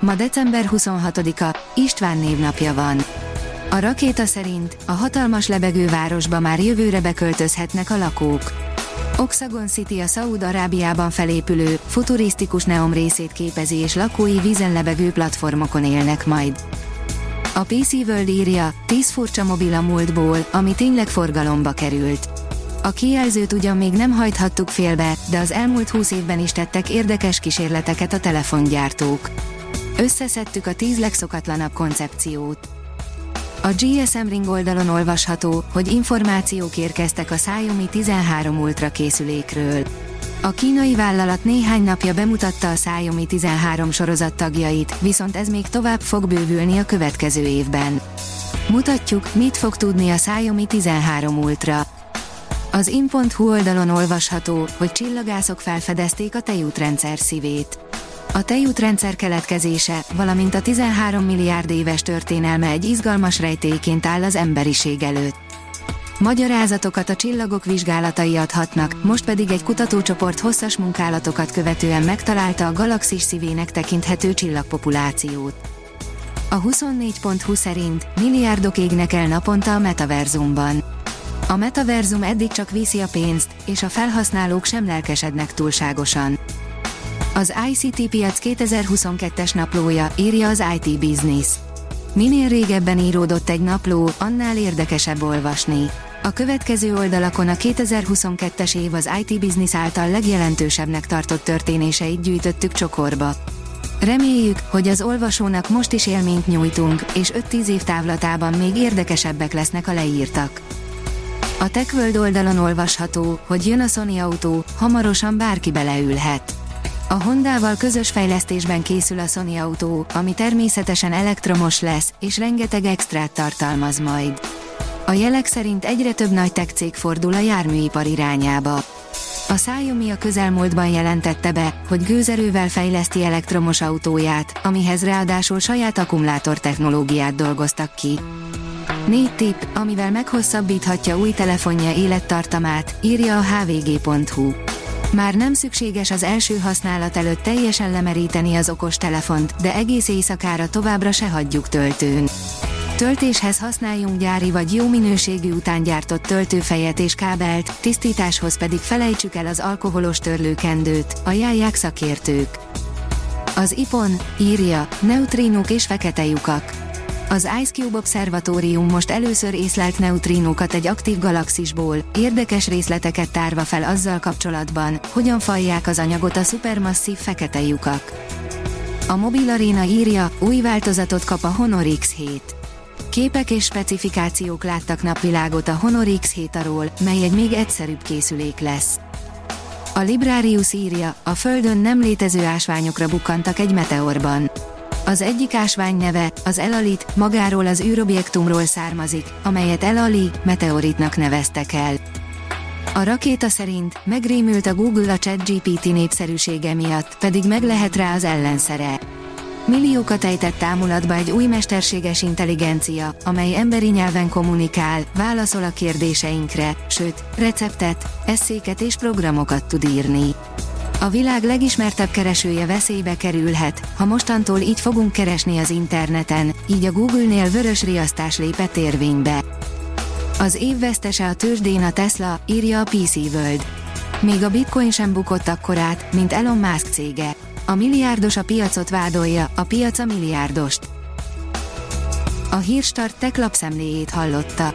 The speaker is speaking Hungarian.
Ma december 26-a, István névnapja van. A rakéta szerint a hatalmas lebegő városba már jövőre beköltözhetnek a lakók. Oxagon City a Szaúd-Arábiában felépülő, futurisztikus neom részét képezi és lakói vízen lebegő platformokon élnek majd. A PC World írja, 10 furcsa mobil a múltból, ami tényleg forgalomba került. A kijelzőt ugyan még nem hajthattuk félbe, de az elmúlt 20 évben is tettek érdekes kísérleteket a telefongyártók. Összeszedtük a 10 legszokatlanabb koncepciót. A GSM Ring oldalon olvasható, hogy információk érkeztek a Xiaomi 13 Ultra készülékről. A kínai vállalat néhány napja bemutatta a Xiaomi 13 sorozat tagjait, viszont ez még tovább fog bővülni a következő évben. Mutatjuk, mit fog tudni a Xiaomi 13 Ultra. Az in.hu oldalon olvasható, hogy csillagászok felfedezték a tejútrendszer szívét. A tejútrendszer keletkezése, valamint a 13 milliárd éves történelme egy izgalmas rejtélyként áll az emberiség előtt. Magyarázatokat a csillagok vizsgálatai adhatnak, most pedig egy kutatócsoport hosszas munkálatokat követően megtalálta a galaxis szívének tekinthető csillagpopulációt. A 24.20 szerint milliárdok égnek el naponta a metaverzumban. A metaverzum eddig csak viszi a pénzt, és a felhasználók sem lelkesednek túlságosan. Az ICT piac 2022-es naplója, írja az IT Business. Minél régebben íródott egy napló, annál érdekesebb olvasni. A következő oldalakon a 2022-es év az IT Business által legjelentősebbnek tartott történéseit gyűjtöttük csokorba. Reméljük, hogy az olvasónak most is élményt nyújtunk, és 5-10 év távlatában még érdekesebbek lesznek a leírtak. A TechWorld oldalon olvasható, hogy jön a Sony autó, hamarosan bárki beleülhet. A Hondával közös fejlesztésben készül a Sony autó, ami természetesen elektromos lesz, és rengeteg extrát tartalmaz majd. A jelek szerint egyre több nagy tech cég fordul a járműipar irányába. A Xiaomi a közelmúltban jelentette be, hogy gőzerővel fejleszti elektromos autóját, amihez ráadásul saját akkumulátor technológiát dolgoztak ki. Négy tipp, amivel meghosszabbíthatja új telefonja élettartamát, írja a hvg.hu. Már nem szükséges az első használat előtt teljesen lemeríteni az okos telefont, de egész éjszakára továbbra se hagyjuk töltőn. Töltéshez használjunk gyári vagy jó minőségű után gyártott töltőfejet és kábelt, tisztításhoz pedig felejtsük el az alkoholos törlőkendőt, ajánlják szakértők. Az IPON írja, neutrinók és fekete lyukak. Az Ice Cube Observatórium most először észlelt neutrinókat egy aktív galaxisból, érdekes részleteket tárva fel azzal kapcsolatban, hogyan falják az anyagot a szupermasszív fekete lyukak. A Mobil Arena írja, új változatot kap a Honor X7. Képek és specifikációk láttak napvilágot a Honor X7-ról, mely egy még egyszerűbb készülék lesz. A Librarius írja, a Földön nem létező ásványokra bukkantak egy meteorban. Az egyik ásvány neve, az Elalit, magáról az űrobjektumról származik, amelyet Elali, meteoritnak neveztek el. A rakéta szerint megrémült a Google a ChatGPT népszerűsége miatt, pedig meg lehet rá az ellenszere. Milliókat ejtett támulatba egy új mesterséges intelligencia, amely emberi nyelven kommunikál, válaszol a kérdéseinkre, sőt, receptet, eszéket és programokat tud írni. A világ legismertebb keresője veszélybe kerülhet, ha mostantól így fogunk keresni az interneten, így a Google-nél vörös riasztás lépett érvénybe. Az év vesztese a tőzsdén a Tesla, írja a PC World. Még a bitcoin sem bukott akkorát, mint Elon Musk cége. A milliárdos a piacot vádolja, a piac a milliárdost. A hírstart tech lapszemléjét hallotta.